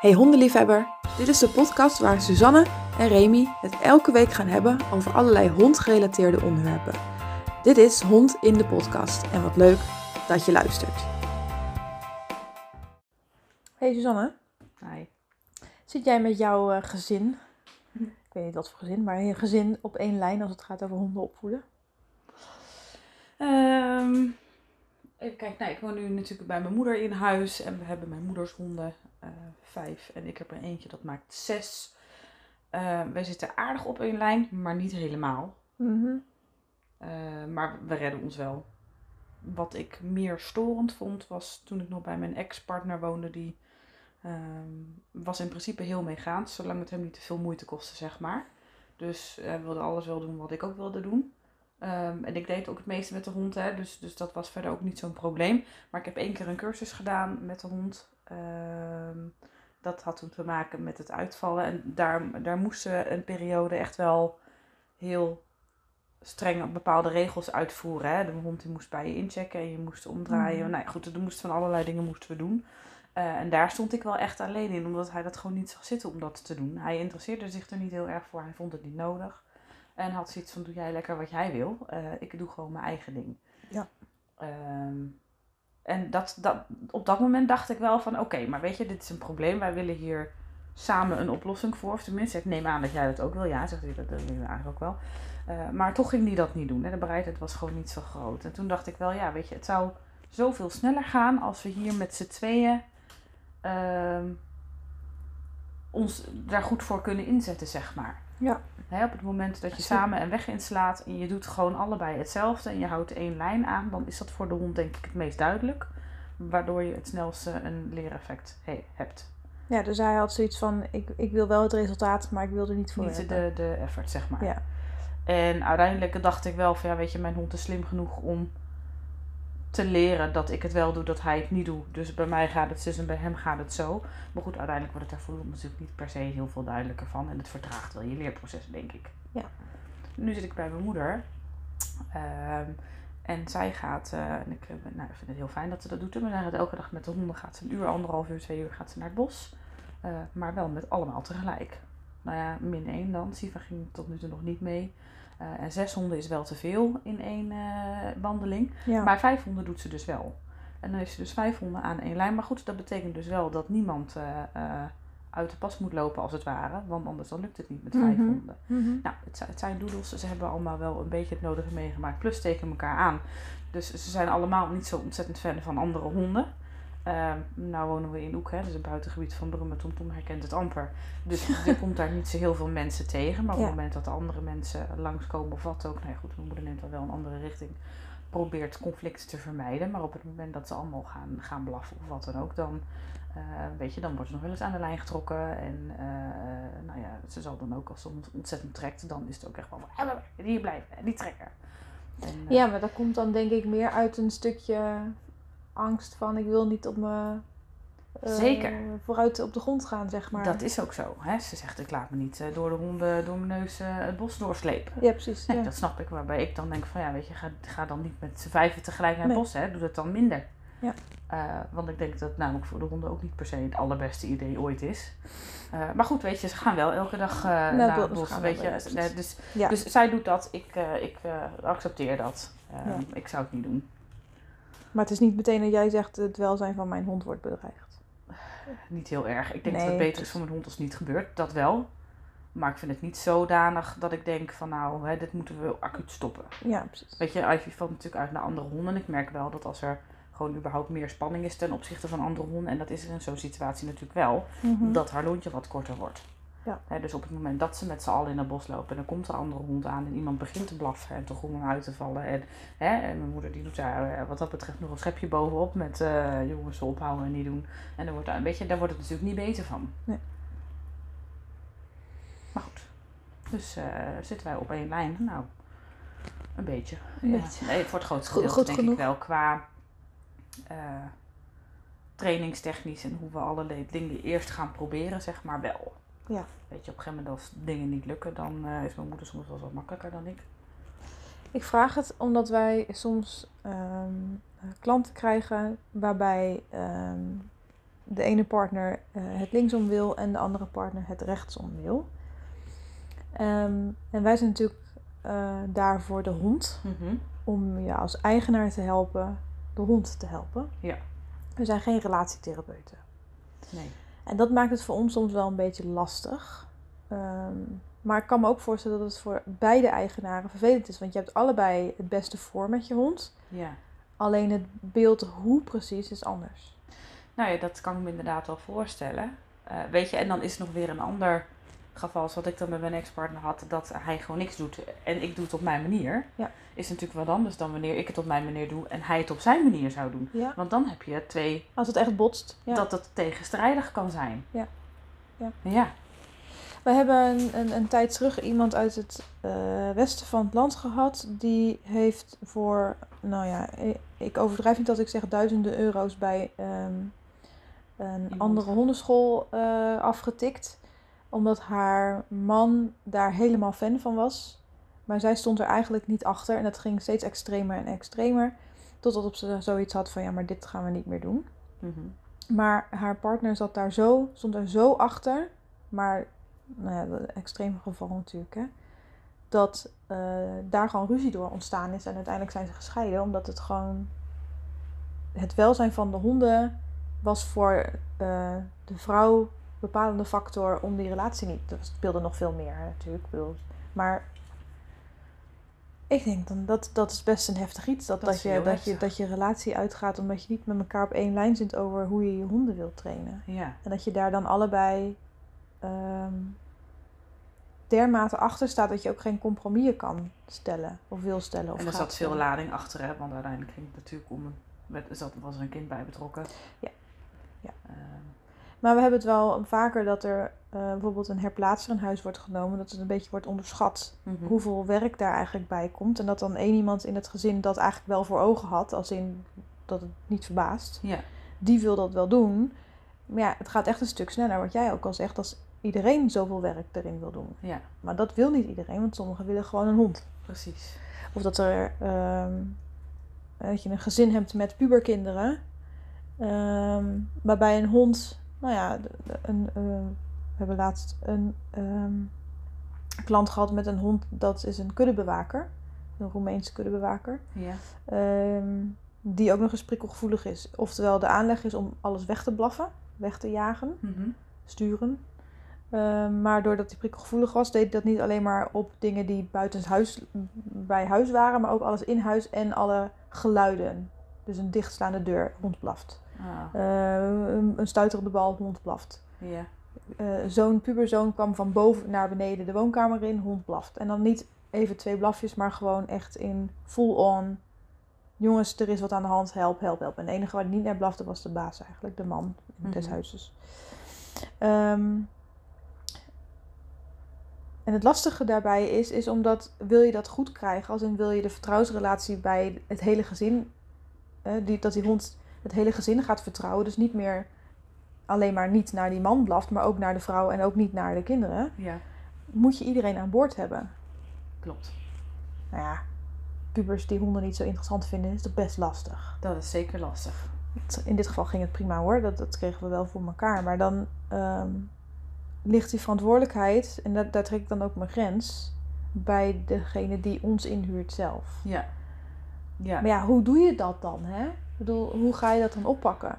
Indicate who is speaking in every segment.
Speaker 1: Hey hondenliefhebber, dit is de podcast waar Suzanne en Remy het elke week gaan hebben over allerlei hondgerelateerde onderwerpen. Dit is Hond in de podcast en wat leuk dat je luistert. Hey Suzanne,
Speaker 2: Hi.
Speaker 1: zit jij met jouw eh, gezin, ik weet niet wat voor gezin, maar je gezin op één lijn als het gaat over honden opvoeden?
Speaker 2: Ehm, even kijken, nou, ik woon nu natuurlijk bij mijn moeder in huis en we hebben mijn moeders honden, eh, vijf en ik heb er eentje dat maakt zes. Eh, wij zitten aardig op één lijn, maar niet helemaal.
Speaker 1: Mhm.
Speaker 2: Eh, maar we redden ons wel. Wat ik meer storend vond was toen ik nog bij mijn ex-partner woonde, die ehm, was in principe heel meegaand, zolang het hem niet te veel moeite kostte, zeg maar. Dus hij wilde alles wel doen wat ik ook wilde doen. Ehm, en ik deed ook het meeste met de hond, hè, dus, dus dat was verder ook niet zo'n probleem. Maar ik heb één keer een cursus gedaan met de hond. Ehm, dat had toen te maken met het uitvallen. En daar, daar moesten we een periode echt wel heel streng bepaalde regels uitvoeren. Hè. De hond die moest bij je inchecken en je moest omdraaien.
Speaker 1: Mhm.
Speaker 2: Nou ja, goed, er moesten van allerlei dingen moesten we doen. Eh, en daar stond ik wel echt alleen in, omdat hij dat gewoon niet zag zitten om dat te doen. Hij interesseerde zich er niet heel erg voor, hij vond het niet nodig. En had zoiets van, doe jij lekker wat jij wil. Eh, ik doe gewoon mijn eigen ding.
Speaker 1: Ja.
Speaker 2: Ehm, en dat, dat, op dat moment dacht ik wel van, oké, maar weet je, dit is een probleem. Wij willen hier samen een oplossing voor. Of tenminste, ik neem aan dat jij dat ook wil. Ja, zegt hij, dat, dat wil ik eigenlijk ook wel. Eh, maar toch ging hij dat niet doen. Hè. De bereidheid was gewoon niet zo groot. En toen dacht ik wel, ja, weet je, het zou zoveel sneller gaan als we hier met z'n tweeën ehm, ons daar goed voor kunnen inzetten, zeg maar.
Speaker 1: Ja.
Speaker 2: Op het moment dat je samen een weg inslaat en je doet gewoon allebei hetzelfde en je houdt één lijn aan, dan is dat voor de hond denk ik het meest duidelijk. Waardoor je het snelste een leereffect he- hebt.
Speaker 1: Ja, dus hij had zoiets van, ik, ik wil wel het resultaat, maar ik wil er niet voor
Speaker 2: Niet
Speaker 1: hebben.
Speaker 2: de, de effort, zeg maar.
Speaker 1: Ja.
Speaker 2: En uiteindelijk dacht ik wel van ja, weet je, mijn hond is slim genoeg om te leren dat ik het wel doe, dat hij het niet doet. Dus bij mij gaat het zus en bij hem gaat het zo. Maar goed, uiteindelijk wordt het daar voor natuurlijk niet per se heel veel duidelijker van. En het vertraagt wel je leerproces, denk ik.
Speaker 1: Ja.
Speaker 2: Nu zit ik bij mijn moeder. Ehm, en zij gaat, eh, en ik, eh, nou, ik vind het heel fijn dat ze dat doet. Maar zij gaat elke dag met de honden, gaat ze een uur, anderhalf uur, twee uur gaat ze naar het bos. Eh, maar wel met allemaal tegelijk. Nou ja, min 1 dan. Siva ging tot nu toe nog niet mee. Eh, en zes honden is wel te veel in één eh, wandeling.
Speaker 1: Ja.
Speaker 2: Maar vijf honden doet ze dus wel. En dan heeft ze dus vijf honden aan één lijn. Maar goed, dat betekent dus wel dat niemand eh, uit de pas moet lopen als het ware. Want anders dan lukt het niet met vijf
Speaker 1: Mhm.
Speaker 2: honden.
Speaker 1: Mhm.
Speaker 2: Nou, het, zijn- het zijn doedels. Ze hebben allemaal wel een beetje het nodige meegemaakt. Plus steken elkaar aan. Dus ze zijn allemaal niet zo ontzettend fan van andere honden. Ehm, nou wonen we in Oek, hè, dus een buitengebied van Brummen. Tom Tom herkent het amper. Dus er komt daar niet zo heel veel mensen tegen. Maar op
Speaker 1: Ja.
Speaker 2: het moment dat de andere mensen langskomen of wat ook. Nou ja, goed, mijn moeder neemt dan wel een andere richting. Probeert conflict te vermijden. Maar op het moment dat ze allemaal gaan, gaan blaffen of wat dan ook. Dan, eh, weet je, dan wordt er nog wel eens aan de lijn getrokken. En eh, nou ja, ze zal dan ook als ze ont- ontzettend trekt. Dan is het ook echt wel van, "Ah, hier blijven en niet trekken. En, eh,
Speaker 1: Ja, maar dat komt dan denk ik meer uit een stukje angst van ik wil niet op me eh,
Speaker 2: Zeker.
Speaker 1: vooruit op de grond gaan, zeg maar.
Speaker 2: Dat is ook zo. Hè? Ze zegt, ik laat me niet eh, door de honden, door mijn neus eh, het bos doorslepen.
Speaker 1: Ja, precies.
Speaker 2: Nee,
Speaker 1: ja.
Speaker 2: dat snap ik. Waarbij ik dan denk van, ja, weet je, ga, ga dan niet met z'n vijven tegelijk naar het
Speaker 1: Nee.
Speaker 2: bos. Hè? Doe dat dan minder.
Speaker 1: Ja.
Speaker 2: Want ik denk dat het namelijk voor de honden ook niet per se het allerbeste idee ooit is. Maar goed, weet je, ze gaan wel elke dag naar het bos. Weet je. dus,
Speaker 1: Ja.
Speaker 2: dus zij doet dat. Ik, ik accepteer dat.
Speaker 1: Ja.
Speaker 2: Ik zou het niet doen.
Speaker 1: Maar het is niet meteen dat jij zegt het welzijn van mijn hond wordt bedreigd.
Speaker 2: Niet heel erg. Ik denk
Speaker 1: Nee,
Speaker 2: dat het beter is
Speaker 1: precies.
Speaker 2: voor mijn hond als het niet gebeurt. Dat wel. Maar ik vind het niet zodanig dat ik denk van nou, hè, dit moeten we acuut stoppen.
Speaker 1: Ja, precies.
Speaker 2: Weet je, Ivy valt natuurlijk uit naar andere honden. En ik merk wel dat als er gewoon überhaupt meer spanning is ten opzichte van andere honden. En dat is er in zo'n situatie natuurlijk wel.
Speaker 1: Mhm.
Speaker 2: Dat haar lontje wat korter wordt.
Speaker 1: Ja.
Speaker 2: Dus op het moment dat ze met z'n allen in het bos lopen. En dan komt er een andere hond aan. En iemand begint te blaffen. En om hem uit te vallen. En, en mijn moeder die doet daar eh, wat dat betreft nog een schepje bovenop. Met eh, jongens ophouden en niet doen. En dan wordt, daar, weet je, daar wordt het natuurlijk niet beter van.
Speaker 1: Nee.
Speaker 2: Maar goed. Dus eh, zitten wij op één lijn. Nou, een beetje.
Speaker 1: Een
Speaker 2: Ja.
Speaker 1: beetje.
Speaker 2: Nee, voor het grootste
Speaker 1: Goed- goed
Speaker 2: denk
Speaker 1: genoeg.
Speaker 2: ik wel. Qua trainingstechnisch en hoe we allerlei dingen eerst gaan proberen, zeg maar wel.
Speaker 1: Ja.
Speaker 2: Weet je, op een gegeven moment als dingen niet lukken, dan eh, is mijn moeder soms wel wat makkelijker dan ik.
Speaker 1: Ik vraag het omdat wij soms ehm, eh, klanten krijgen waarbij ehm,
Speaker 3: de ene partner eh, het linksom wil en de andere partner het rechtsom wil. Ehm, en wij zijn natuurlijk uh, daar voor de hond,
Speaker 2: Mhm.
Speaker 3: om je als eigenaar te helpen de hond te helpen.
Speaker 2: Ja.
Speaker 3: We zijn geen relatietherapeuten.
Speaker 2: Nee.
Speaker 3: En dat maakt het voor ons soms wel een beetje lastig. Ehm, maar ik kan me ook voorstellen dat het voor beide eigenaren vervelend is. Want je hebt allebei het beste voor met je hond.
Speaker 2: Ja.
Speaker 3: Alleen het beeld hoe precies is anders.
Speaker 2: Nou ja, dat kan ik me inderdaad wel voorstellen. Eh, weet je, en dan is er nog weer een ander geval, zoals ik dan met mijn ex-partner had, dat hij gewoon niks doet en ik doe het op mijn manier.
Speaker 3: Ja.
Speaker 2: Is natuurlijk wat anders dan wanneer ik het op mijn manier doe en hij het op zijn manier zou doen.
Speaker 3: Ja.
Speaker 2: Want dan heb je twee,
Speaker 3: Als het echt botst. Ja.
Speaker 2: dat het tegenstrijdig kan zijn.
Speaker 3: Ja. Ja.
Speaker 2: Ja.
Speaker 3: We hebben een, een, een tijd terug iemand uit het eh, westen van het land gehad. Die heeft voor, nou ja, ik- overdrijf niet als ik zeg duizenden euro's bij ehm, een andere hondenschool eh, afgetikt. Omdat haar man daar helemaal fan van was. Maar zij stond er eigenlijk niet achter. En dat ging steeds extremer en extremer. Totdat ze zoiets had van, ja, maar dit gaan we niet meer doen.
Speaker 2: Mhm.
Speaker 3: Maar haar partner zat daar zo, stond er zo achter. Maar, nou ja, dat extreme geval natuurlijk, hè. Dat eh, daar gewoon ruzie door ontstaan is. En uiteindelijk zijn ze gescheiden. Omdat het gewoon... Het welzijn van de honden was voor eh, de vrouw bepalende factor om die relatie niet... Er speelde nog veel meer natuurlijk. Ik bedoel, maar ik denk dan dat dat is best een heftig iets. Dat,
Speaker 2: Dat
Speaker 3: dat, je, dat, je, dat je relatie uitgaat omdat je niet met elkaar op één lijn zit over hoe je je honden wilt trainen.
Speaker 2: Ja.
Speaker 3: En dat je daar dan allebei ehm, dermate achter staat dat je ook geen compromissen kan stellen of wil stellen. Of
Speaker 2: En er zat veel lading achter, hè, want uiteindelijk ging het natuurlijk om met, er zat, was er een kind bij betrokken.
Speaker 3: Ja. Ja.
Speaker 2: Ehm,
Speaker 3: Maar we hebben het wel vaker dat er eh, bijvoorbeeld een herplaatser in huis wordt genomen. Dat het een beetje wordt onderschat
Speaker 2: mhm.
Speaker 3: hoeveel werk daar eigenlijk bij komt. En dat dan één iemand in het gezin dat eigenlijk wel voor ogen had, als in dat het niet verbaast.
Speaker 2: Ja.
Speaker 3: Die wil dat wel doen. Maar ja, het gaat echt een stuk sneller, wat jij ook al zegt, als iedereen zoveel werk erin wil doen.
Speaker 2: ja,
Speaker 3: Maar dat wil niet iedereen, want sommigen willen gewoon een hond.
Speaker 2: precies.
Speaker 3: Of dat er ehm, dat je een gezin hebt met puberkinderen. ehm, waarbij een hond, nou ja, een, eh, we hebben laatst een ehm, klant gehad met een hond, dat is een kuddebewaker. Een Roemeense kuddebewaker.
Speaker 2: Ja.
Speaker 3: ehm, die ook nog eens prikkelgevoelig is. Oftewel, de aanleg is om alles weg te blaffen, weg te jagen
Speaker 2: Mhm.
Speaker 3: sturen. Ehm, maar doordat hij prikkelgevoelig was, deed dat niet alleen maar op dingen die buiten huis, bij huis waren, maar ook alles in huis en alle geluiden. Dus een dichtslaande deur, hond blaft. Eh, een, stuiterende bal, hond blaft.
Speaker 2: ja.
Speaker 3: Eh, Zo'n puberzoon kwam van boven naar beneden de woonkamer in, hond blaft. En dan niet even twee blafjes, maar gewoon echt in full on. Jongens, er is wat aan de hand, help, help, help. En de enige waar hij niet naar blafte was de baas eigenlijk, de man des
Speaker 2: Mhm.
Speaker 3: huizes. Ehm, en het lastige daarbij is, is omdat wil je dat goed krijgen, als in wil je de vertrouwensrelatie bij het hele gezin, eh, die, dat die hond het hele gezin gaat vertrouwen, dus niet meer alleen maar niet naar die man blaft, maar ook naar de vrouw en ook niet naar de kinderen,
Speaker 2: ja,
Speaker 3: moet je iedereen aan boord hebben.
Speaker 2: klopt.
Speaker 3: Nou ja, pubers die honden niet zo interessant vinden, is toch best lastig.
Speaker 2: Dat is zeker lastig.
Speaker 3: In dit geval ging het prima hoor, dat, dat kregen we wel voor elkaar. Maar dan ehm, ligt die verantwoordelijkheid, en dat, daar trek ik dan ook mijn grens, bij degene die ons inhuurt zelf.
Speaker 2: Ja. Ja.
Speaker 3: Maar ja, hoe doe je dat dan? Hè? Ik bedoel, hoe ga je dat dan oppakken?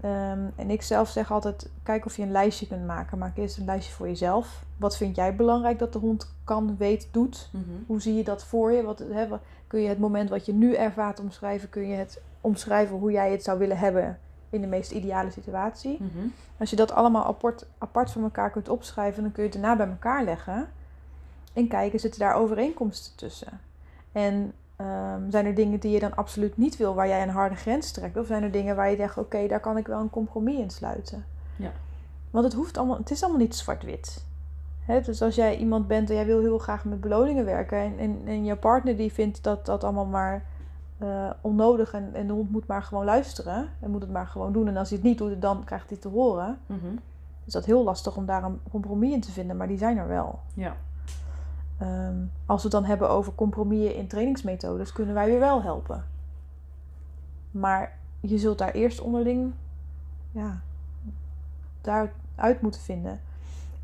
Speaker 3: Ehm, en ik zelf zeg altijd, kijk of je een lijstje kunt maken. Maak eerst een lijstje voor jezelf. Wat vind jij belangrijk dat de hond kan, weet, doet?
Speaker 2: Mhm.
Speaker 3: Hoe zie je dat voor je? Wat- kun je het moment wat je nu ervaart omschrijven? Kun je het omschrijven hoe jij het zou willen hebben in de meest ideale situatie?
Speaker 2: Mhm.
Speaker 3: Als je dat allemaal apart, apart van elkaar kunt opschrijven, dan kun je het daarna bij elkaar leggen. En kijken, zitten daar overeenkomsten tussen? En ehm, zijn er dingen die je dan absoluut niet wil, waar jij een harde grens trekt? Of zijn er dingen waar je denkt, oké, daar kan ik wel een compromis in sluiten?
Speaker 2: Ja.
Speaker 3: Want het, hoeft allemaal, het is allemaal niet zwart-wit. Dus als jij iemand bent en jij wil heel graag met beloningen werken... en, en, en jouw partner die vindt dat dat allemaal maar eh, onnodig... En, en de hond moet maar gewoon luisteren en moet het maar gewoon doen... en als hij het niet doet, dan krijgt hij te horen...
Speaker 2: Mhm.
Speaker 3: is dat heel lastig om daar een compromis in te vinden, maar die zijn er wel.
Speaker 2: Ja.
Speaker 3: Ehm, als we het dan hebben over compromissen in trainingsmethodes, kunnen wij weer wel helpen. Maar je zult daar eerst onderling ja, daaruit moeten vinden.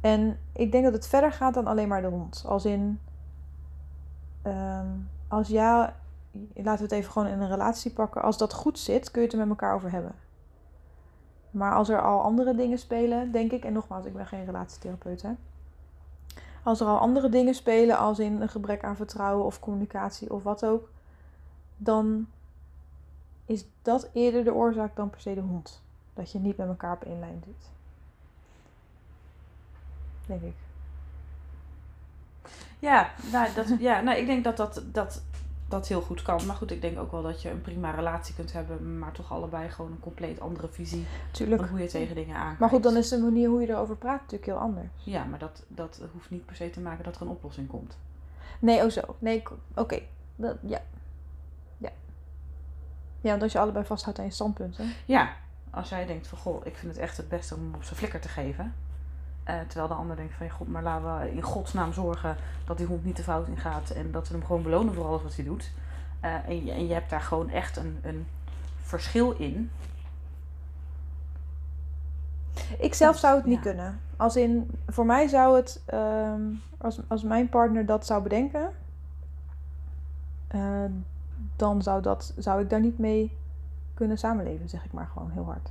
Speaker 3: En ik denk dat het verder gaat dan alleen maar de hond. Als in, ehm, als ja, laten we het even gewoon in een relatie pakken. Als dat goed zit, kun je het er met elkaar over hebben. Maar als er al andere dingen spelen, denk ik, en nogmaals, ik ben geen relatietherapeut, hè. Als er al andere dingen spelen, als in een gebrek aan vertrouwen of communicatie of wat ook, dan is dat eerder de oorzaak dan per se de hond. Dat je niet met elkaar op één lijn zit. Denk ik.
Speaker 2: Ja, nou, dat, ja nou, ik denk dat dat, dat dat heel goed kan. Maar goed, ik denk ook wel dat je een prima relatie kunt hebben, maar toch allebei gewoon een compleet andere visie
Speaker 3: Tuurlijk.
Speaker 2: van hoe je tegen dingen aankijkt.
Speaker 3: Maar goed, dan is de manier hoe je erover praat natuurlijk heel anders.
Speaker 2: Ja, maar dat, dat hoeft niet per se te maken dat er een oplossing komt.
Speaker 3: Nee, oh zo. Nee, oké. Dat- Ja. Ja. Ja, want als je allebei vasthoudt aan je standpunten.
Speaker 2: Ja, als jij denkt van goh, ik vind het echt het beste om hem op zijn flikker te geven. Eh, terwijl de ander denkt van ja, god, maar laten we in godsnaam zorgen dat die hond niet de fout in gaat en dat we hem gewoon belonen voor alles wat hij doet. Eh, en, je, en je hebt daar gewoon echt een, een verschil in.
Speaker 3: Ik zelf zou het niet
Speaker 2: Ja.
Speaker 3: kunnen. Als in, voor mij zou het, ehm, als, als mijn partner dat zou bedenken, eh, dan zou, dat, zou ik daar niet mee kunnen samenleven, zeg ik maar gewoon heel hard.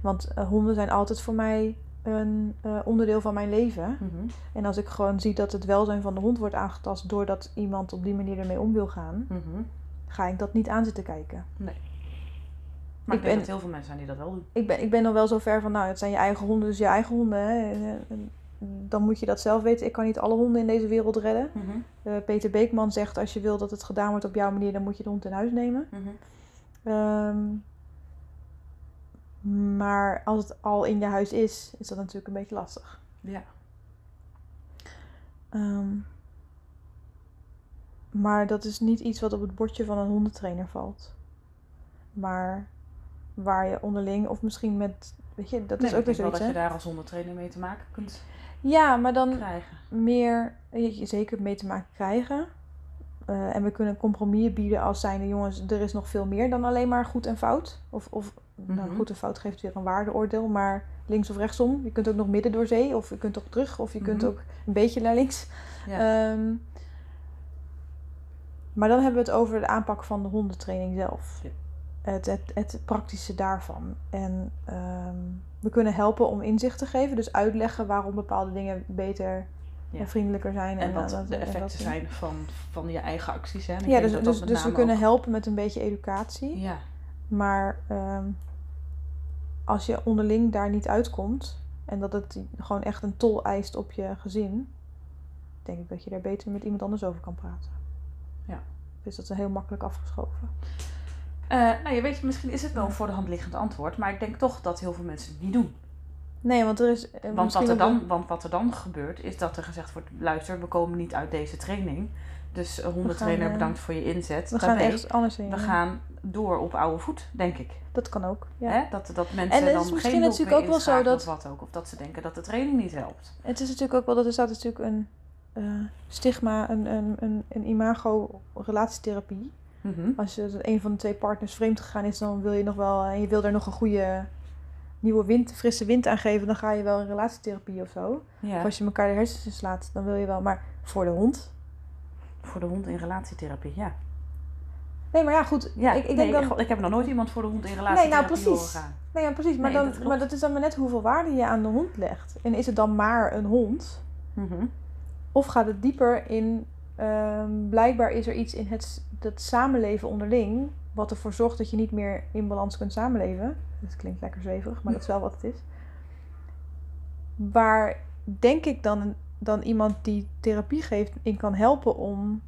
Speaker 3: Want honden zijn altijd voor mij een eh, onderdeel van mijn leven.
Speaker 2: Mhm,
Speaker 3: En als ik gewoon zie dat het welzijn van de hond wordt aangetast doordat iemand op die manier ermee om wil gaan,
Speaker 2: mhm.
Speaker 3: ga ik dat niet aan zitten kijken.
Speaker 2: Maar
Speaker 3: Ik
Speaker 2: ik, denk
Speaker 3: ben-
Speaker 2: dat heel veel mensen zijn die dat wel doen.
Speaker 3: Ik ben, ik ben nog wel zo ver van, nou, het zijn je eigen honden, dus je eigen honden. Hè. En, en Dan moet je dat zelf weten. Ik kan niet alle honden in deze wereld redden.
Speaker 2: Mhm,
Speaker 3: Eh, Peter Beekman zegt, als je wil dat het gedaan wordt op jouw manier, dan moet je de hond in huis nemen.
Speaker 2: mhm.
Speaker 3: Maar als het al in je huis is, is dat natuurlijk een beetje lastig.
Speaker 2: Ja.
Speaker 3: Ehm, maar dat is niet iets wat op het bordje van een hondentrainer valt. Maar waar je onderling, of misschien met, weet je, dat
Speaker 2: Nee,
Speaker 3: is ook
Speaker 2: ik
Speaker 3: weer
Speaker 2: denk wel dat je daar als hondentrainer mee te maken kunt
Speaker 3: Ja, maar dan
Speaker 2: krijgen.
Speaker 3: meer, je zeker mee te maken krijgen. Eh, en we kunnen compromissen bieden als zijnde, jongens, er is nog veel meer dan alleen maar goed en fout. Of, of nou,
Speaker 2: Mhm.
Speaker 3: goed en fout geeft weer een waardeoordeel, maar links of rechtsom. Je kunt ook nog midden door zee, of je kunt ook terug, of je kunt
Speaker 2: Mhm.
Speaker 3: ook een beetje naar links.
Speaker 2: Ja.
Speaker 3: Ehm, maar dan hebben we het over de aanpak van de hondentraining zelf.
Speaker 2: Ja.
Speaker 3: Het, het, het praktische daarvan. En ehm, we kunnen helpen om inzicht te geven. Dus uitleggen waarom bepaalde dingen beter
Speaker 2: Ja.
Speaker 3: en vriendelijker zijn.
Speaker 2: En
Speaker 3: eh,
Speaker 2: wat
Speaker 3: dat-
Speaker 2: de
Speaker 3: dat
Speaker 2: effecten zijn van, van je eigen acties. Hè? En
Speaker 3: Ja, dus,
Speaker 2: dat
Speaker 3: dus, dus we kunnen
Speaker 2: ook-
Speaker 3: helpen met een beetje educatie.
Speaker 2: Ja,
Speaker 3: Maar ehm, als je onderling daar niet uitkomt en dat het gewoon echt een tol eist op je gezin, denk ik dat je daar beter met iemand anders over kan praten.
Speaker 2: Ja.
Speaker 3: Dus dat is heel makkelijk afgeschoven.
Speaker 2: Eh, nou, je weet, misschien is het wel een voor de hand liggend antwoord, maar ik denk toch dat heel veel mensen het niet doen.
Speaker 3: Nee, want er is. eh,
Speaker 2: Want wat, er dan,
Speaker 3: een-
Speaker 2: want wat er dan gebeurt, is dat er gezegd wordt: luister, we komen niet uit deze training. Dus eh, hondentrainer,
Speaker 3: eh,
Speaker 2: bedankt voor je inzet.
Speaker 3: We gaan
Speaker 2: Daarbij,
Speaker 3: echt anders heen.
Speaker 2: we gaan door op oude voet, denk ik.
Speaker 3: Dat kan ook. Ja.
Speaker 2: Hè? Dat, dat mensen
Speaker 3: En het is
Speaker 2: dan
Speaker 3: misschien natuurlijk ook wel zo dat-
Speaker 2: Of wat ook. Of dat ze denken dat de training niet helpt.
Speaker 3: Het is natuurlijk ook wel dat er staat natuurlijk een stigma, een, een, een, een imago-relatietherapie.
Speaker 2: Mhm.
Speaker 3: Als je een van de twee partners vreemd gegaan is, dan wil je nog wel, en je wil daar nog een goede nieuwe wind, frisse wind aan geven, dan ga je wel een relatietherapie of zo.
Speaker 2: Ja,
Speaker 3: Of als je elkaar de hersens in slaat, dan wil je wel. Maar voor de hond.
Speaker 2: voor de hond in relatietherapie, ja.
Speaker 3: Nee, maar ja, goed.
Speaker 2: ja
Speaker 3: ik, ik
Speaker 2: nee,
Speaker 3: denk dan.
Speaker 2: ik, heb nog nooit iemand voor de hond in relatietherapie
Speaker 3: precies.
Speaker 2: horen gaan.
Speaker 3: Nee, ja, precies. Maar,
Speaker 2: Nee, dat
Speaker 3: dan,
Speaker 2: klopt.
Speaker 3: maar dat is dan maar net hoeveel waarde je aan de hond legt. En is het dan maar een hond?
Speaker 2: Mhm.
Speaker 3: Of gaat het dieper in. ehm, blijkbaar is er iets in het, het samenleven onderling. wat ervoor zorgt dat je niet meer in balans kunt samenleven. Dat klinkt lekker zweverig, maar dat is wel wat het is. Waar denk ik dan, dan iemand die therapie geeft in kan helpen om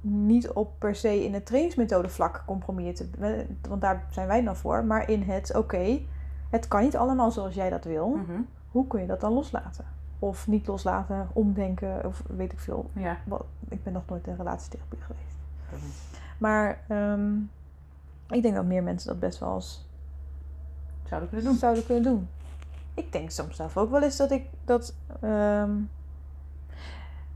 Speaker 3: niet op per se in het trainingsmethode vlak compromissen te. Want daar zijn wij dan voor. Maar in het, oké, het kan niet allemaal zoals jij dat wil.
Speaker 2: Mhm.
Speaker 3: Hoe kun je dat dan loslaten? Of niet loslaten, omdenken, of weet ik veel.
Speaker 2: Ja.
Speaker 3: Wat, ik ben nog nooit in relatietherapie geweest. Maar ehm, ik denk dat meer mensen dat best wel eens
Speaker 2: Zouden kunnen doen.
Speaker 3: zouden kunnen doen. Ik denk soms zelf ook wel eens dat ik dat. ehm,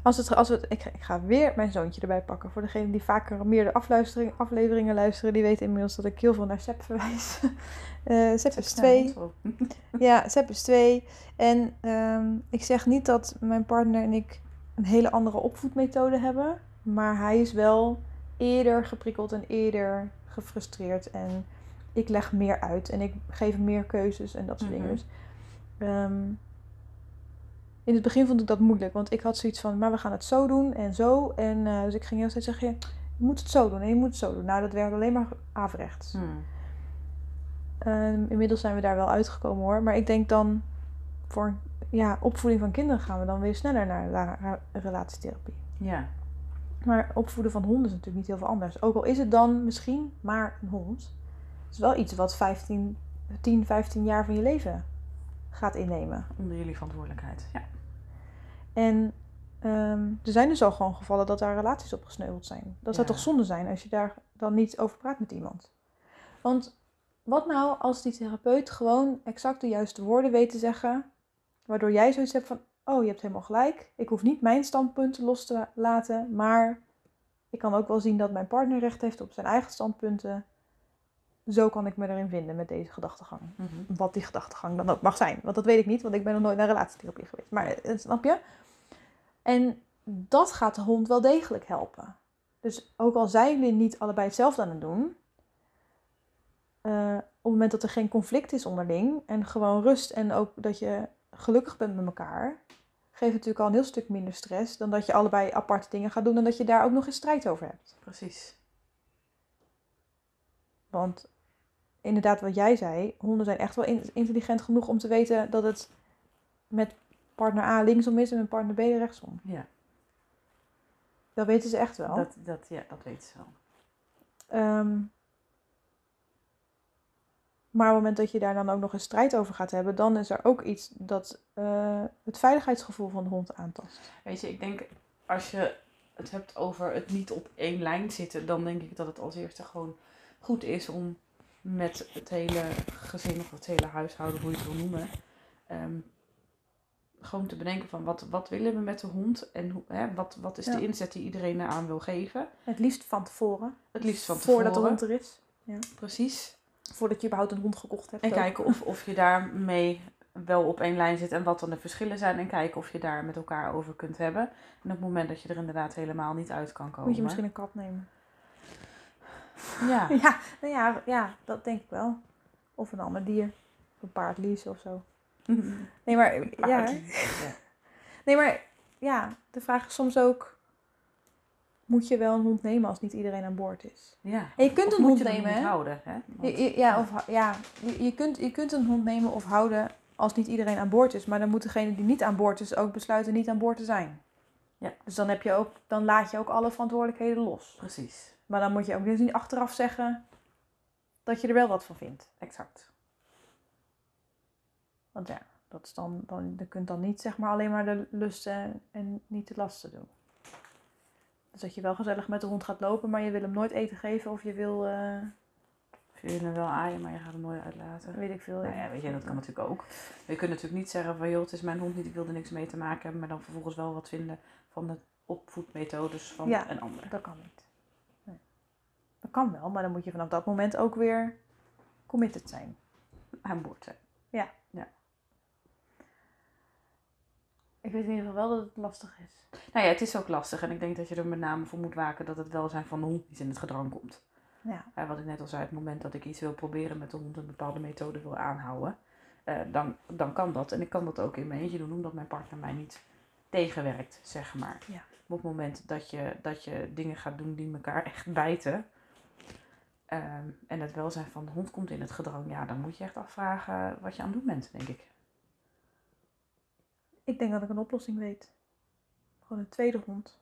Speaker 3: Als het, als het, ik, ik ga weer mijn zoontje erbij pakken. Voor degenen die vaker meer de afluistering, afleveringen luisteren, die weten inmiddels dat ik heel veel naar Sepp verwijs. Sepp is twee. Ja, Sepp is twee. En ehm, ik zeg niet dat mijn partner en ik een hele andere opvoedmethode hebben. Maar hij is wel eerder geprikkeld en eerder gefrustreerd. En ik leg meer uit en ik geef meer keuzes en dat soort
Speaker 2: Mhm.
Speaker 3: dingen. Dus, ehm, in het begin vond ik dat moeilijk, want ik had zoiets van, maar we gaan het zo doen en zo. En eh, dus ik ging heel steeds zeggen, je moet het zo doen en je moet het zo doen. Nou, dat werkt alleen maar averechts.
Speaker 2: Hmm.
Speaker 3: Ehm, inmiddels zijn we daar wel uitgekomen hoor. Maar ik denk dan voor ja, opvoeding van kinderen gaan we dan weer sneller naar la- ra- relatietherapie.
Speaker 2: Ja.
Speaker 3: Maar opvoeden van honden is natuurlijk niet heel veel anders. Ook al is het dan misschien maar een hond. Het is wel iets wat 15, 10, 15 jaar van je leven gaat innemen.
Speaker 2: Onder jullie verantwoordelijkheid. Ja.
Speaker 3: En ehm, er zijn dus al gewoon gevallen dat daar relaties op gesneuveld zijn. Dat zou
Speaker 2: Ja.
Speaker 3: toch zonde zijn als je daar dan niet over praat met iemand. Want wat nou als die therapeut gewoon exact de juiste woorden weet te zeggen, waardoor jij zoiets hebt van, oh je hebt helemaal gelijk, ik hoef niet mijn standpunten los te laten, maar ik kan ook wel zien dat mijn partner recht heeft op zijn eigen standpunten. Zo kan ik me erin vinden met deze gedachtegang
Speaker 2: Mhm.
Speaker 3: wat die gedachtegang dan ook mag zijn. Want dat weet ik niet, want ik ben nog nooit naar relatietherapie geweest. Maar eh, snap je? En dat gaat de hond wel degelijk helpen. Dus ook al zijn jullie niet allebei hetzelfde aan het doen, eh, op het moment dat er geen conflict is onderling en gewoon rust en ook dat je gelukkig bent met elkaar, geeft het natuurlijk al een heel stuk minder stress dan dat je allebei aparte dingen gaat doen en dat je daar ook nog eens strijd over hebt.
Speaker 2: Precies.
Speaker 3: Want inderdaad, wat jij zei, honden zijn echt wel in- intelligent genoeg om te weten dat het met partner A linksom is en met partner B rechtsom.
Speaker 2: Ja.
Speaker 3: Dat weten ze echt wel.
Speaker 2: Dat, dat, ja, dat weet ze wel.
Speaker 3: Ehm, maar op het moment dat je daar dan ook nog een strijd over gaat hebben, dan is er ook iets dat eh, het veiligheidsgevoel van de hond aantast.
Speaker 2: Weet je, ik denk als je het hebt over het niet op één lijn zitten, dan denk ik dat het als eerste gewoon goed is om met het hele gezin of het hele huishouden, hoe je het wil noemen, ehm, gewoon te bedenken van wat, wat willen we met de hond en hoe, hè, wat, wat is
Speaker 3: Ja.
Speaker 2: de inzet die iedereen eraan wil geven.
Speaker 3: Het liefst van tevoren.
Speaker 2: Het liefst van tevoren.
Speaker 3: Voordat de hond er is.
Speaker 2: Precies.
Speaker 3: Voordat je überhaupt een hond gekocht hebt.
Speaker 2: En
Speaker 3: ook.
Speaker 2: kijken of, of je daarmee wel op één lijn zit en wat dan de verschillen zijn. En kijken of je daar met elkaar over kunt hebben. En op het moment dat je er inderdaad helemaal niet uit kan komen.
Speaker 3: Moet je misschien een kat nemen.
Speaker 2: Ja,
Speaker 3: Ja, nou ja, ja, dat denk ik wel. Of een ander dier. Of een paard leasen of zo. Nee, maar ja. Nee, maar ja, de vraag is soms ook... Moet je wel een hond nemen als niet iedereen aan boord is?
Speaker 2: Ja.
Speaker 3: En je kunt een hond nemen,
Speaker 2: houden, hè? Want-
Speaker 3: Je- je- ja, of, ja je, je, kunt, je kunt een hond nemen of houden als niet iedereen aan boord is. Maar dan moet degene die niet aan boord is ook besluiten niet aan boord te zijn.
Speaker 2: Ja.
Speaker 3: Dus dan, heb je ook, dan laat je ook alle verantwoordelijkheden los.
Speaker 2: Precies,
Speaker 3: Maar dan moet je ook dus niet achteraf zeggen dat je er wel wat van vindt.
Speaker 2: exact.
Speaker 3: Want ja, dat is dan, dan, je kunt dan niet zeg maar alleen maar de lusten en, en niet de lasten doen. Dus dat je wel gezellig met de hond gaat lopen, maar je wil hem nooit eten geven of je wil, eh,
Speaker 2: Of je wil hem wel aaien, maar je gaat hem nooit uitlaten.
Speaker 3: weet ik veel.
Speaker 2: Nou ja, weet je, dat kan natuurlijk ook. Je kunt natuurlijk niet zeggen van, joh, het is mijn hond niet, ik wil er niks mee te maken hebben. Maar dan vervolgens wel wat vinden van de opvoedmethodes van
Speaker 3: Ja.
Speaker 2: een ander.
Speaker 3: Dat kan niet. Dat kan wel, maar dan moet je vanaf dat moment ook weer committed zijn.
Speaker 2: Aan boord zijn.
Speaker 3: Ik weet in ieder geval wel dat het lastig is.
Speaker 2: Nou ja, het is ook lastig. En ik denk dat je er met name voor moet waken dat het welzijn van de hond niet in het gedrang komt.
Speaker 3: Ja.
Speaker 2: Eh, wat ik net al zei, het moment dat ik iets wil proberen met de hond, een bepaalde methode wil aanhouden, eh, dan, dan kan dat. En ik kan dat ook in mijn eentje doen, omdat mijn partner mij niet tegenwerkt, zeg maar.
Speaker 3: Ja.
Speaker 2: Op het moment dat je, dat je dingen gaat doen die elkaar echt bijten, ehm, en het welzijn van de hond komt in het gedrang, ja, dan moet je echt afvragen wat je aan het doen bent, denk ik.
Speaker 3: Ik denk dat ik een oplossing weet. Gewoon een tweede hond.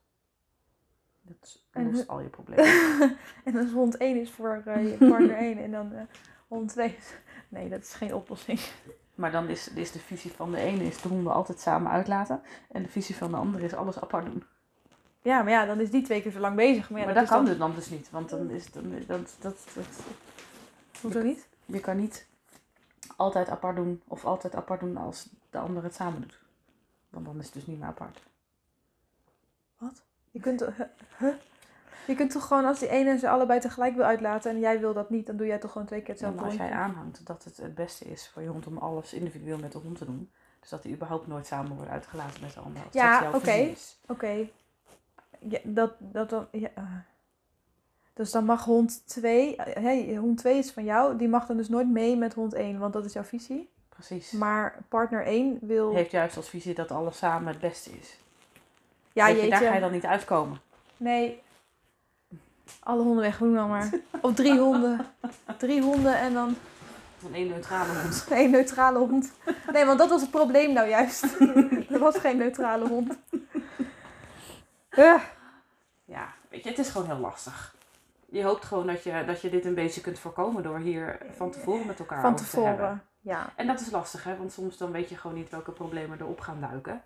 Speaker 2: Dat lost
Speaker 3: hu-
Speaker 2: al je problemen.
Speaker 3: en dan is hond 1 is voor eh, je partner 1 en dan eh, hond 2 is... Nee, dat is geen oplossing.
Speaker 2: Maar dan is, is de visie van de ene is de honden altijd samen uitlaten. En de visie van de andere is alles apart doen.
Speaker 3: Ja, maar ja, dan is die twee keer zo lang bezig. Maar, ja,
Speaker 2: maar
Speaker 3: dat
Speaker 2: kan
Speaker 3: dan...
Speaker 2: dus dan dus niet. Want dan is dan, dat, dat, dat,
Speaker 3: Hoezo niet?
Speaker 2: je kan niet altijd apart doen. Of altijd apart doen als de ander het samen doet. Want dan is het dus niet meer apart.
Speaker 3: Wat? Je kunt, huh? Je kunt toch gewoon als die ene ze allebei tegelijk wil uitlaten en jij wil dat niet, dan doe jij toch gewoon twee keer
Speaker 2: Ja,
Speaker 3: hetzelfde
Speaker 2: maar als jij aanhangt dat het het beste is voor je hond om alles individueel met de hond te doen. Dus dat die überhaupt nooit samen wordt uitgelaten met de ander. Als
Speaker 3: Ja, oké.
Speaker 2: is.
Speaker 3: Ja, dat, dat dan... Ja. eh. Dus dan mag hond 2... Hey, hond 2 is van jou. Die mag dan dus nooit mee met hond 1, want dat is jouw visie.
Speaker 2: Precies.
Speaker 3: Maar partner 1 wil...
Speaker 2: Heeft juist als visie dat alles samen het beste is.
Speaker 3: ja,
Speaker 2: je, daar ga je dan niet uitkomen.
Speaker 3: Nee. Alle honden weg, doen dan maar. Of drie honden. Drie honden en dan
Speaker 2: Van één neutrale hond.
Speaker 3: één neutrale hond. Nee, want dat was het probleem nou juist. er was geen neutrale hond. Ja.
Speaker 2: Ja, weet je, het is gewoon heel lastig. Je hoopt gewoon dat je, dat je dit een beetje kunt voorkomen door hier van tevoren met elkaar
Speaker 3: Van
Speaker 2: over te hebben.
Speaker 3: tevoren. Ja.
Speaker 2: En dat is lastig, hè? Want soms dan weet je gewoon niet welke problemen erop gaan duiken.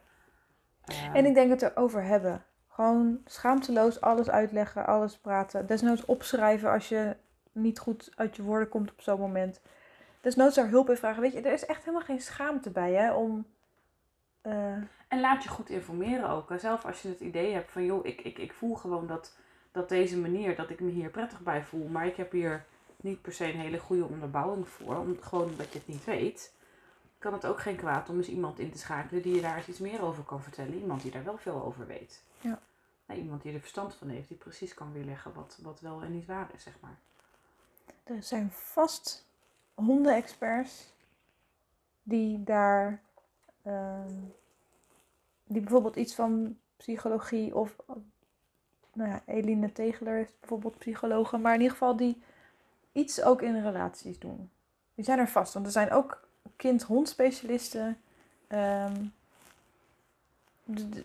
Speaker 2: Ehm,
Speaker 3: En ik denk het erover hebben. Gewoon schaamteloos alles uitleggen, alles praten. Desnoods opschrijven als je niet goed uit je woorden komt op zo'n moment. Desnoods daar hulp in vragen. Weet je, er is echt helemaal geen schaamte bij hè, om... eh,
Speaker 2: En laat je goed informeren ook. Zelf als je het idee hebt van, joh, ik, ik, ik voel gewoon dat, dat deze manier, dat ik me hier prettig bij voel. Maar ik heb hier niet per se een hele goede onderbouwing voor. Om, gewoon omdat je het niet weet. Kan het ook geen kwaad om eens iemand in te schakelen die je daar eens iets meer over kan vertellen. Iemand die daar wel veel over weet.
Speaker 3: Ja.
Speaker 2: Nou, iemand die er verstand van heeft, die precies kan weerleggen wat, wat wel en niet waar is, zeg maar.
Speaker 3: Er zijn vast hondenexperts die daar, ehm, die bijvoorbeeld iets van psychologie of, nou ja, Eline Tegeler is bijvoorbeeld psychologe, maar in ieder geval die iets ook in relaties doen. Die zijn er vast, want er zijn ook kind-hond specialisten. ehm,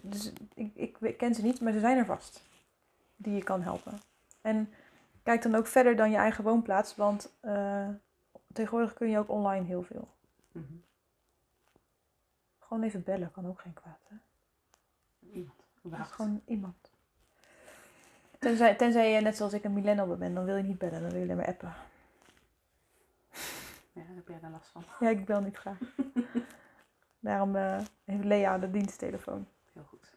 Speaker 3: dus ik, ik ken ze niet, maar ze zijn er vast die je kan helpen. En kijk dan ook verder dan je eigen woonplaats, want eh, tegenwoordig kun je ook online heel veel.
Speaker 2: Mhm.
Speaker 3: Gewoon even bellen kan ook geen kwaad. Hè?
Speaker 2: Iemand.
Speaker 3: Dat is gewoon iemand. Tenzij, tenzij je net zoals ik een millennial ben, dan wil je niet bellen, dan wil je alleen maar appen.
Speaker 2: Ja, daar heb jij daar last van.
Speaker 3: Ja, ik bel niet graag. Daarom eh, heeft Lea de diensttelefoon.
Speaker 2: Heel goed.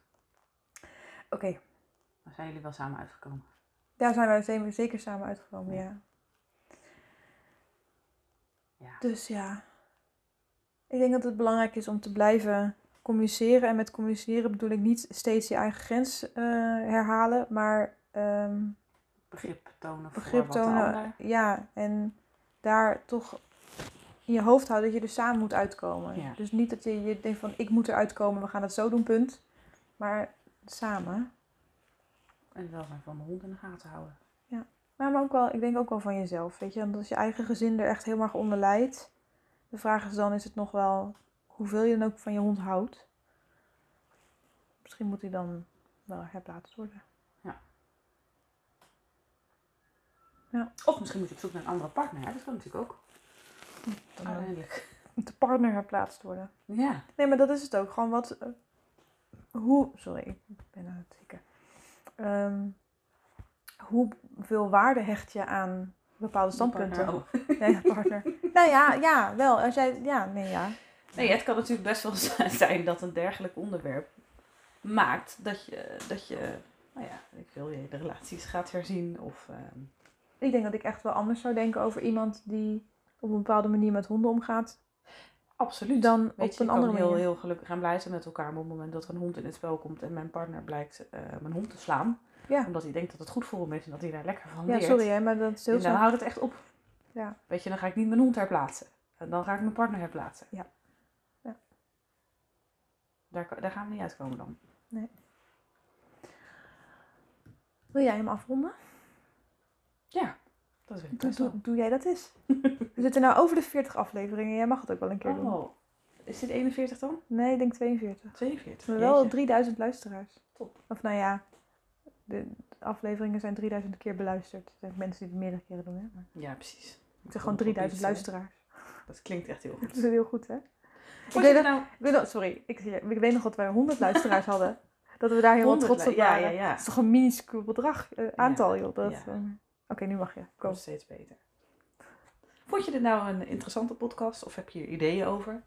Speaker 3: Oké,
Speaker 2: Dan zijn jullie wel samen uitgekomen.
Speaker 3: daar zijn wij zeker- zeker samen uitgekomen,
Speaker 2: Ja.
Speaker 3: ja.
Speaker 2: Ja.
Speaker 3: Dus ja, ik denk dat het belangrijk is om te blijven communiceren. En met communiceren bedoel ik niet steeds je eigen grens eh, herhalen, maar ehm,
Speaker 2: Begrip tonen voor
Speaker 3: begrip tonen. Ja, en daar toch in je hoofd houden dat je er samen moet uitkomen.
Speaker 2: Ja.
Speaker 3: Dus niet dat je, je denkt van ik moet eruit komen, we gaan het zo doen, punt. Maar samen.
Speaker 2: En het welzijn van de hond in de gaten houden.
Speaker 3: Maar, maar ook wel, ik denk ook wel van jezelf. Weet je, als je eigen gezin er echt heel erg onder lijdt. De vraag is dan, is het nog wel hoeveel je dan ook van je hond houdt. Misschien moet hij dan wel herplaatst worden.
Speaker 2: Of misschien moet je op zoek naar een andere partner. Ja, dat kan natuurlijk ook.
Speaker 3: Dan eh,
Speaker 2: Uiteindelijk.
Speaker 3: moet de partner herplaatst worden.
Speaker 2: Ja.
Speaker 3: Nee, maar dat is het ook. Gewoon wat. eh, hoe. Sorry, ik ben aan het tikken. Ehm, hoeveel waarde hecht je aan bepaalde standpunten?
Speaker 2: Partner, oh.
Speaker 3: Nee, partner. nou ja, ja, wel. Als jij. Ja, nee, ja.
Speaker 2: Nee, het kan natuurlijk best wel zijn dat een dergelijk onderwerp maakt dat je, dat je nou ja, ik wil je de relaties gaat herzien. Of, ehm,
Speaker 3: Ik denk dat ik echt wel anders zou denken over iemand die op een bepaalde manier met honden omgaat.
Speaker 2: absoluut.
Speaker 3: Dan
Speaker 2: Weet
Speaker 3: op
Speaker 2: je,
Speaker 3: een andere
Speaker 2: heel,
Speaker 3: manier.
Speaker 2: heel gelukkig en blij zijn met elkaar. Maar op het moment dat er een hond in het spel komt en mijn partner blijkt eh, mijn hond te slaan.
Speaker 3: Ja.
Speaker 2: Omdat hij denkt dat het goed voor hem is en dat hij daar lekker van
Speaker 3: Ja,
Speaker 2: leert.
Speaker 3: sorry hè, maar dat is heel
Speaker 2: En dan
Speaker 3: zo.
Speaker 2: houdt het echt op.
Speaker 3: Ja.
Speaker 2: Weet je, dan ga ik niet mijn hond herplaatsen. En dan ga ik mijn partner herplaatsen.
Speaker 3: Ja. Ja.
Speaker 2: Daar, daar gaan we niet uitkomen dan.
Speaker 3: Wil jij hem afronden?
Speaker 2: Ja, dat weet ik
Speaker 3: Doe,
Speaker 2: best
Speaker 3: doe,
Speaker 2: wel.
Speaker 3: doe jij dat eens? We zitten nou over de 40 afleveringen. Jij mag het ook wel een keer doen.
Speaker 2: Oh, is dit 41 dan?
Speaker 3: Nee, ik denk 42.
Speaker 2: 42.
Speaker 3: Maar wel
Speaker 2: Jeetje.
Speaker 3: 3000 luisteraars.
Speaker 2: Top.
Speaker 3: Of nou ja, de afleveringen zijn 3000 keer beluisterd. Er zijn mensen die het meerdere keren doen. Hè? Maar
Speaker 2: Ja, precies.
Speaker 3: het zijn gewoon 3000 luisteraars.
Speaker 2: Dat klinkt echt heel
Speaker 3: Dat
Speaker 2: goed.
Speaker 3: is heel goed, hè? Weet dat-
Speaker 2: nou...
Speaker 3: Ik weet nog, sorry, ik, ik weet nog dat wij 100 luisteraars hadden. Dat we daar heel
Speaker 2: 100
Speaker 3: trots op
Speaker 2: ja,
Speaker 3: waren.
Speaker 2: ja, ja.
Speaker 3: Dat is toch een minuscuul bedrag, eh, aantal, joh. Dat,
Speaker 2: ja.
Speaker 3: eh, Oké, nu mag je. Kom.
Speaker 2: Komt steeds beter. Vond je dit nou een interessante podcast of heb je hier ideeën over?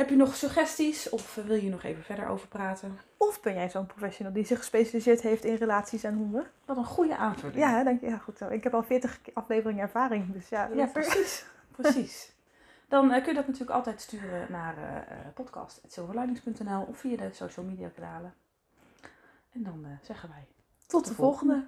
Speaker 2: Heb je nog suggesties of wil je nog even verder over praten?
Speaker 3: Of ben jij zo'n professional die zich gespecialiseerd heeft in relaties en honden?
Speaker 2: Wat een goede aanvulling.
Speaker 3: Ja, hè, denk je, ja, goed zo. Ik heb al 40 afleveringen ervaring, dus ja.
Speaker 2: Ja, precies. precies. Dan eh, kun je dat natuurlijk altijd sturen naar eh eh, podcast.silverlinings.nl of via de social media kanalen. En dan zeggen wij
Speaker 3: Tot de volgende.